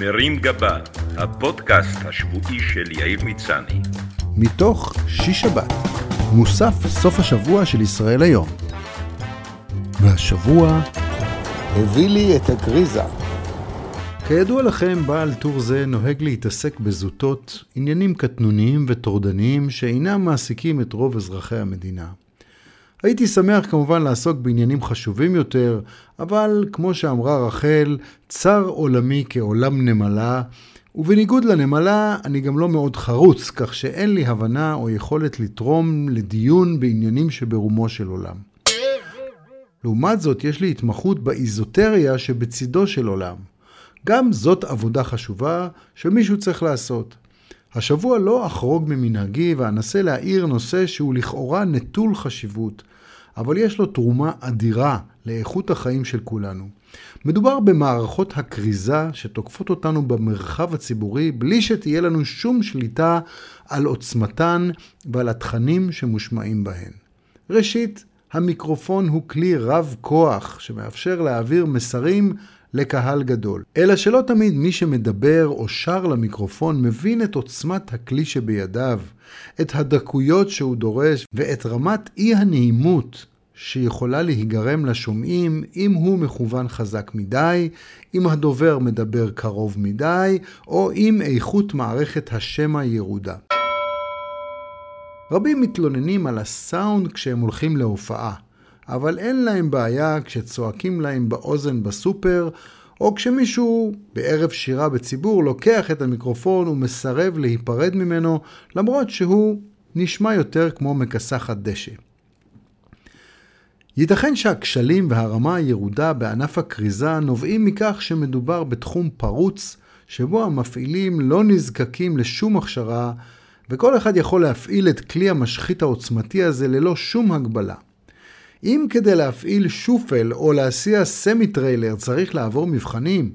מרים גבה, הפודקאסט השבועי של יאיר מצני. מתוך שיש שבת, מוסף סוף השבוע של ישראל היום. והשבוע הביא לי את הגריזה. כידוע לכם, בעל טור זה נוהג להתעסק בזוטות, עניינים קטנוניים וטורדניים שאינם מעסיקים את רוב אזרחי המדינה. הייתי שמח כמובן לעסוק בעניינים חשובים יותר, אבל כמו שאמרה רחל, צר עולמי כעולם נמלה, ובניגוד לנמלה, אני גם לא מאוד חרוץ, כך שאין לי הבנה או יכולת לתרום לדיון בעניינים שברומו של עולם. לעומת זאת, יש לי התמחות באיזוטריה שבצידו של עולם. גם זאת עבודה חשובה שמישהו צריך לעשות. השבוע לא אחרוג ממנהגי ואנסה להאיר נושא שהוא לכאורה נטול חשיבות, אבל יש לו תרומה אדירה לאיכות החיים של כולנו. מדובר במערכות הכריזה שתוקפות אותנו במרחב הציבורי בלי שתהיה לנו שום שליטה על עוצמתן ועל התכנים שמושמעים בהן. ראשית, המיקרופון הוא כלי רב כוח שמאפשר להעביר מסרים לקהל גדול. אלא שלא תמיד מי שמדבר או שר למיקרופון מבין את עוצמת הכלי שבידיו, את הדקויות שהוא דורש ואת רמת אי הנעימות שיכולה להיגרם לשומעים אם הוא מכוון חזק מדי, אם הדובר מדבר קרוב מדי, או אם איכות מערכת השמע ירודה. רבים מתלוננים על הסאונד כשהם הולכים להופעה, אבל אין להם בעיה כשצועקים להם באוזן בסופר, או כשמישהו בערב שירה בציבור לוקח את המיקרופון ומסרב להיפרד ממנו, למרות שהוא נשמע יותר כמו מכסחת דשא. ייתכן שהכשלים והרמה הירודה בענף הכריזה נובעים מכך שמדובר בתחום פרוץ, שבו המפעילים לא נזקקים לשום הכשרה, וכל אחד יכול להפעיל את כלי המשחית העוצמתי הזה ללא שום הגבלה. אם כדי להפעיל שופל או להסיע סמי טריילר צריך לעבור מבחנים,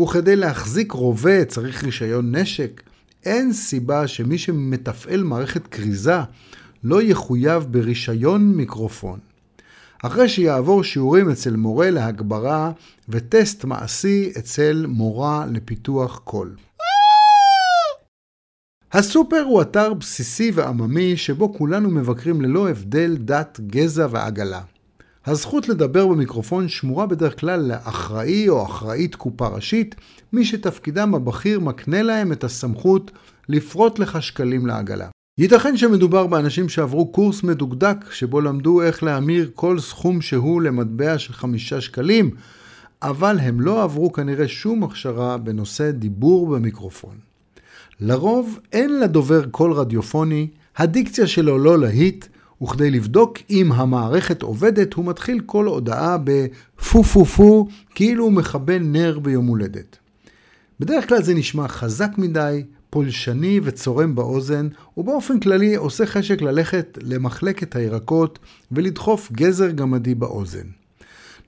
וכדי להחזיק רובה צריך רישיון נשק, אין סיבה שמי שמתפעל מערכת כריזה לא יחויב ברישיון מיקרופון. אחרי שיעבור שיעורים אצל מורה להגברה וטסט מעשי אצל מורה לפיתוח קול. הסופר הוא אתר בסיסי ועממי שבו כולנו מבקרים ללא הבדל דת, גזע ועגלה. הזכות לדבר במיקרופון שמורה בדרך כלל לאחראי או אחראית קופה ראשית, מי שתפקידם הבכיר מקנה להם את הסמכות לפרוט לך שקלים לעגלה. ייתכן שמדובר באנשים שעברו קורס מדוקדק שבו למדו איך להמיר כל סכום שהוא למטבע של חמישה שקלים, אבל הם לא עברו כנראה שום הכשרה בנושא דיבור במיקרופון. לרוב אין לדובר קול רדיופוני, הדיקציה שלו לא להיט, וכדי לבדוק אם המערכת עובדת, הוא מתחיל כל הודעה בפו פו פו, כאילו הוא מכבה נר ביום הולדת. בדרך כלל זה נשמע חזק מדי, פולשני וצורם באוזן, ובאופן כללי עושה חשק ללכת למחלקת הירקות ולדחוף גזר גמדי באוזן.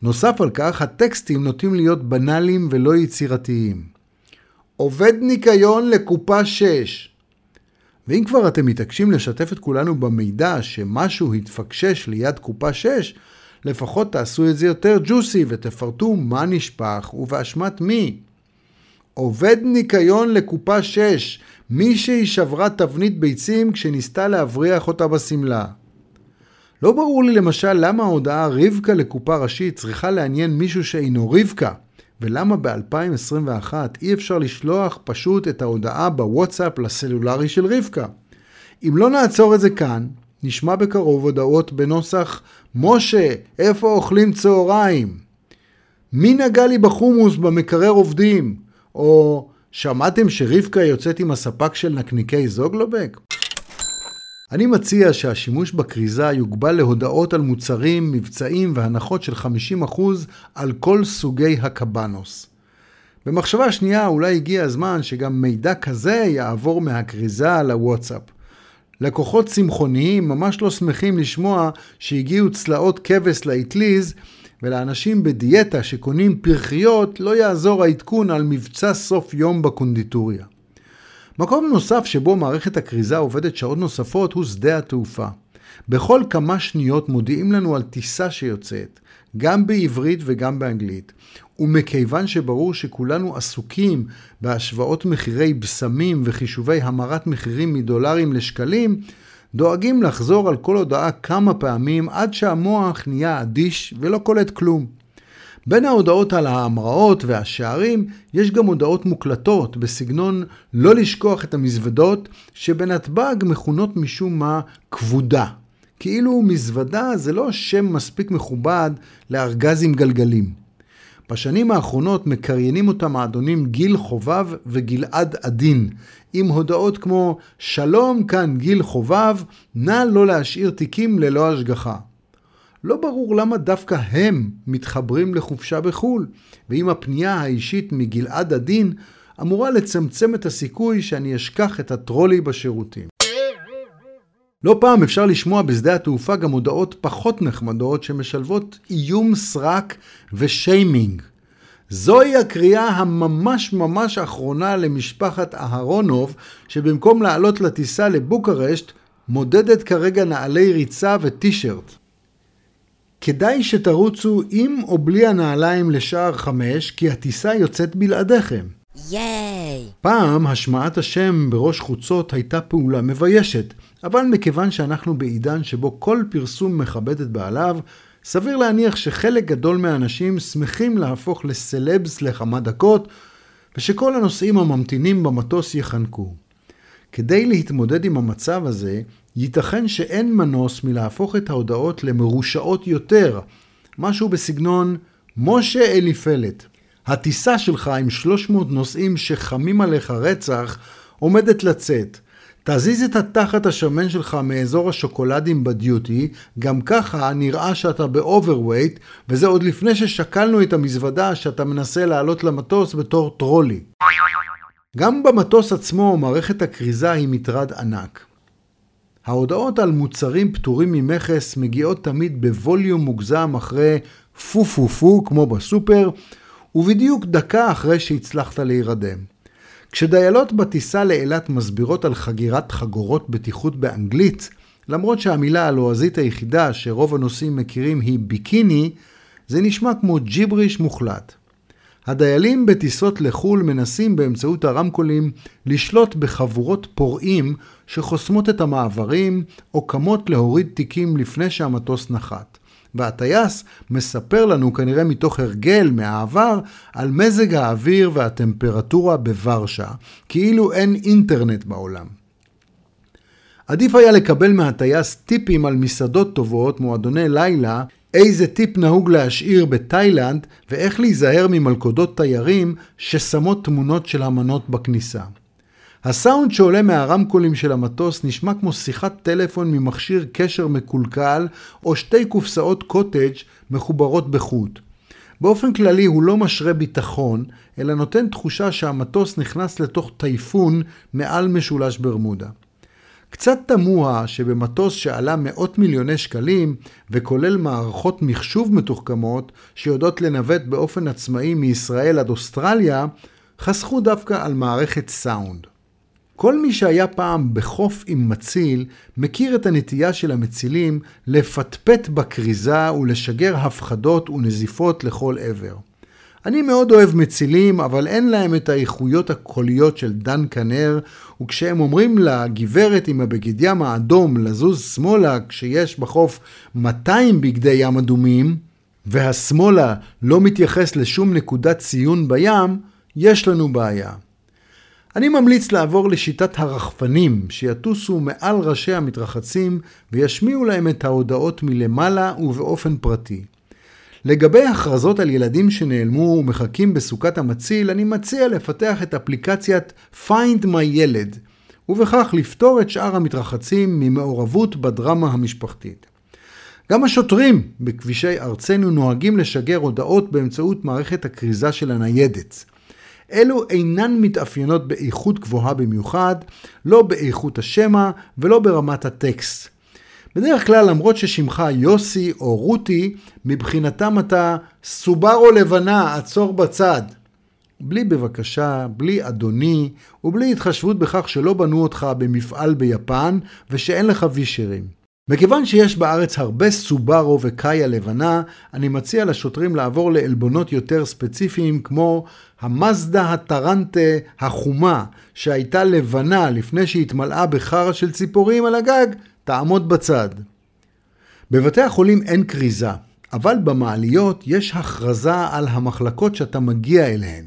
נוסף על כך, הטקסטים נוטים להיות בנאליים ולא יצירתיים. עובד ניקיון לקופה 6. ואם כבר אתם מתעקשים לשתף את כולנו במידע שמשהו התפקשש ליד קופה 6, לפחות תעשו את זה יותר ג'וסי ותפרטו מה נשפך ובאשמת מי. עובד ניקיון לקופה 6, מישהי שברה תבנית ביצים כשניסתה להבריח אותה בשמלה. לא ברור לי למשל למה ההודעה רבקה לקופה ראשית צריכה לעניין מישהו שאינו רבקה, ולמה ב-2021 אי אפשר לשלוח פשוט את ההודעה בוואטסאפ לסלולרי של רבקה. אם לא נעצור את זה כאן, נשמע בקרוב הודעות בנוסח משה, איפה אוכלים צהריים? מי נגע לי בחומוס במקרר עובדים? או שמעתם שרבקה יוצאת עם הספק של נקניקי זוגלובק? אני מציע שהשימוש בכריזה יוגבל להודעות על מוצרים, מבצעים והנחות של 50% על כל סוגי הקבנוס. במחשבה שנייה אולי הגיע הזמן שגם מידע כזה יעבור מהכריזה לוואטסאפ. לקוחות צמחוניים ממש לא שמחים לשמוע שהגיעו צלעות כבש לאטליז ולאנשים בדיאטה שקונים פרחיות לא יעזור העדכון על מבצע סוף יום בקונדיטוריה. מקום נוסף שבו מערכת הכריזה עובדת שעות נוספות הוא שדה התעופה. בכל כמה שניות מודיעים לנו על טיסה שיוצאת. גם בעברית וגם באנגלית. ומכיוון שברור שכולנו עסוקים בהשוואות מחירי בשמים וחישובי המרת מחירים מדולרים לשקלים, דואגים לחזור על כל הודעה כמה פעמים עד שהמוח נהיה אדיש ולא קולט כלום. בין ההודעות על ההמראות והשערים יש גם הודעות מוקלטות בסגנון לא לשכוח את המזוודות שבנתב"ג מכונות משום מה כבודה. כאילו מזוודה זה לא שם מספיק מכובד לארגז עם גלגלים. בשנים האחרונות מקריינים אותם האדונים גיל חובב וגלעד עדין, עם הודעות כמו שלום כאן גיל חובב, נא לא להשאיר תיקים ללא השגחה. לא ברור למה דווקא הם מתחברים לחופשה בחו"ל, ואם הפנייה האישית מגלעד עדין אמורה לצמצם את הסיכוי שאני אשכח את הטרולי בשירותים. לא פעם אפשר לשמוע בשדה התעופה גם הודעות פחות נחמדות שמשלבות איום סרק ושיימינג. זוהי הקריאה הממש ממש אחרונה למשפחת אהרונוב, שבמקום לעלות לטיסה לבוקרשט, מודדת כרגע נעלי ריצה וטישרט. כדאי שתרוצו עם או בלי הנעליים לשער חמש, כי הטיסה יוצאת בלעדיכם. ייי! פעם השמעת השם בראש חוצות הייתה פעולה מביישת, אבל מכיוון שאנחנו בעידן שבו כל פרסום מכבד את בעליו, סביר להניח שחלק גדול מהאנשים שמחים להפוך לסלבס לכמה דקות, ושכל הנוסעים הממתינים במטוס יחנקו. כדי להתמודד עם המצב הזה, ייתכן שאין מנוס מלהפוך את ההודעות למרושעות יותר, משהו בסגנון משה אליפלט. הטיסה שלך עם 300 נוסעים שחמים עליך רצח עומדת לצאת. תזיז את התחת השמן שלך מאזור השוקולדים בדיוטי, גם ככה נראה שאתה ב overweight, וזה עוד לפני ששקלנו את המזוודה שאתה מנסה לעלות למטוס בתור טרולי. גם במטוס עצמו מערכת הכריזה היא מטרד ענק. ההודעות על מוצרים פטורים ממכס מגיעות תמיד בווליום מוגזם אחרי פו פו פו כמו בסופר, ובדיוק דקה אחרי שהצלחת להירדם. כשדיילות בטיסה לאילת מסבירות על חגירת חגורות בטיחות באנגלית, למרות שהמילה הלועזית היחידה שרוב הנוסעים מכירים היא ביקיני, זה נשמע כמו ג'יבריש מוחלט. הדיילים בטיסות לחו"ל מנסים באמצעות הרמקולים לשלוט בחבורות פורעים שחוסמות את המעברים או קמות להוריד תיקים לפני שהמטוס נחת. והטייס מספר לנו כנראה מתוך הרגל מהעבר על מזג האוויר והטמפרטורה בוורשה, כאילו אין אינטרנט בעולם. עדיף היה לקבל מהטייס טיפים על מסעדות טובות, מועדוני לילה, איזה טיפ נהוג להשאיר בתאילנד ואיך להיזהר ממלכודות תיירים ששמות תמונות של המנות בכניסה. הסאונד שעולה מהרמקולים של המטוס נשמע כמו שיחת טלפון ממכשיר קשר מקולקל או שתי קופסאות קוטג' מחוברות בחוט. באופן כללי הוא לא משרה ביטחון, אלא נותן תחושה שהמטוס נכנס לתוך טייפון מעל משולש ברמודה. קצת תמוה שבמטוס שעלה מאות מיליוני שקלים וכולל מערכות מחשוב מתוחכמות שיודעות לנווט באופן עצמאי מישראל עד אוסטרליה, חסכו דווקא על מערכת סאונד. כל מי שהיה פעם בחוף עם מציל, מכיר את הנטייה של המצילים לפטפט בכריזה ולשגר הפחדות ונזיפות לכל עבר. אני מאוד אוהב מצילים, אבל אין להם את האיכויות הקוליות של דן כנר, וכשהם אומרים לגברת עם הבגד ים האדום לזוז שמאלה כשיש בחוף 200 בגדי ים אדומים, והשמאלה לא מתייחס לשום נקודת ציון בים, יש לנו בעיה. אני ממליץ לעבור לשיטת הרחפנים, שיטוסו מעל ראשי המתרחצים וישמיעו להם את ההודעות מלמעלה ובאופן פרטי. לגבי הכרזות על ילדים שנעלמו ומחכים בסוכת המציל, אני מציע לפתח את אפליקציית Find My ילד, ובכך לפתור את שאר המתרחצים ממעורבות בדרמה המשפחתית. גם השוטרים בכבישי ארצנו נוהגים לשגר הודעות באמצעות מערכת הכריזה של הניידת. אלו אינן מתאפיינות באיכות גבוהה במיוחד, לא באיכות השמע ולא ברמת הטקסט. בדרך כלל, למרות ששמך יוסי או רותי, מבחינתם אתה סוברו לבנה, עצור בצד. בלי בבקשה, בלי אדוני, ובלי התחשבות בכך שלא בנו אותך במפעל ביפן ושאין לך וישרים. מכיוון שיש בארץ הרבה סובארו וקאיה לבנה, אני מציע לשוטרים לעבור לעלבונות יותר ספציפיים כמו המזדה הטרנטה החומה שהייתה לבנה לפני שהתמלאה בחרא של ציפורים על הגג, תעמוד בצד. בבתי החולים אין כריזה, אבל במעליות יש הכרזה על המחלקות שאתה מגיע אליהן.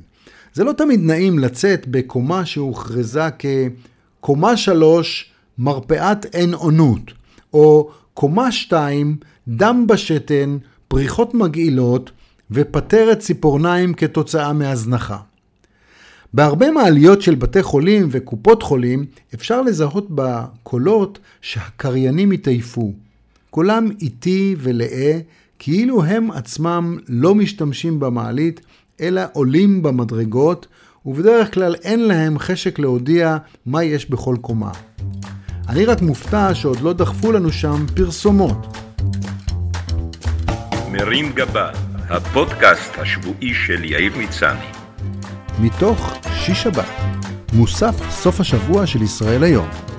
זה לא תמיד נעים לצאת בקומה שהוכרזה כקומה שלוש, מרפאת אין עונות, או קומה שתיים, דם בשתן, פריחות מגעילות ופטרת ציפורניים כתוצאה מהזנחה. בהרבה מעליות של בתי חולים וקופות חולים אפשר לזהות בקולות שהקריינים התעייפו. קולם איטי ולאה, כאילו הם עצמם לא משתמשים במעלית, אלא עולים במדרגות, ובדרך כלל אין להם חשק להודיע מה יש בכל קומה. אני רק מופתע שעוד לא דחפו לנו שם פרסומות. מרים גבה, הפודקאסט השבועי של יאיר מצני. מתוך שיש שבת, מוסף סוף השבוע של ישראל היום.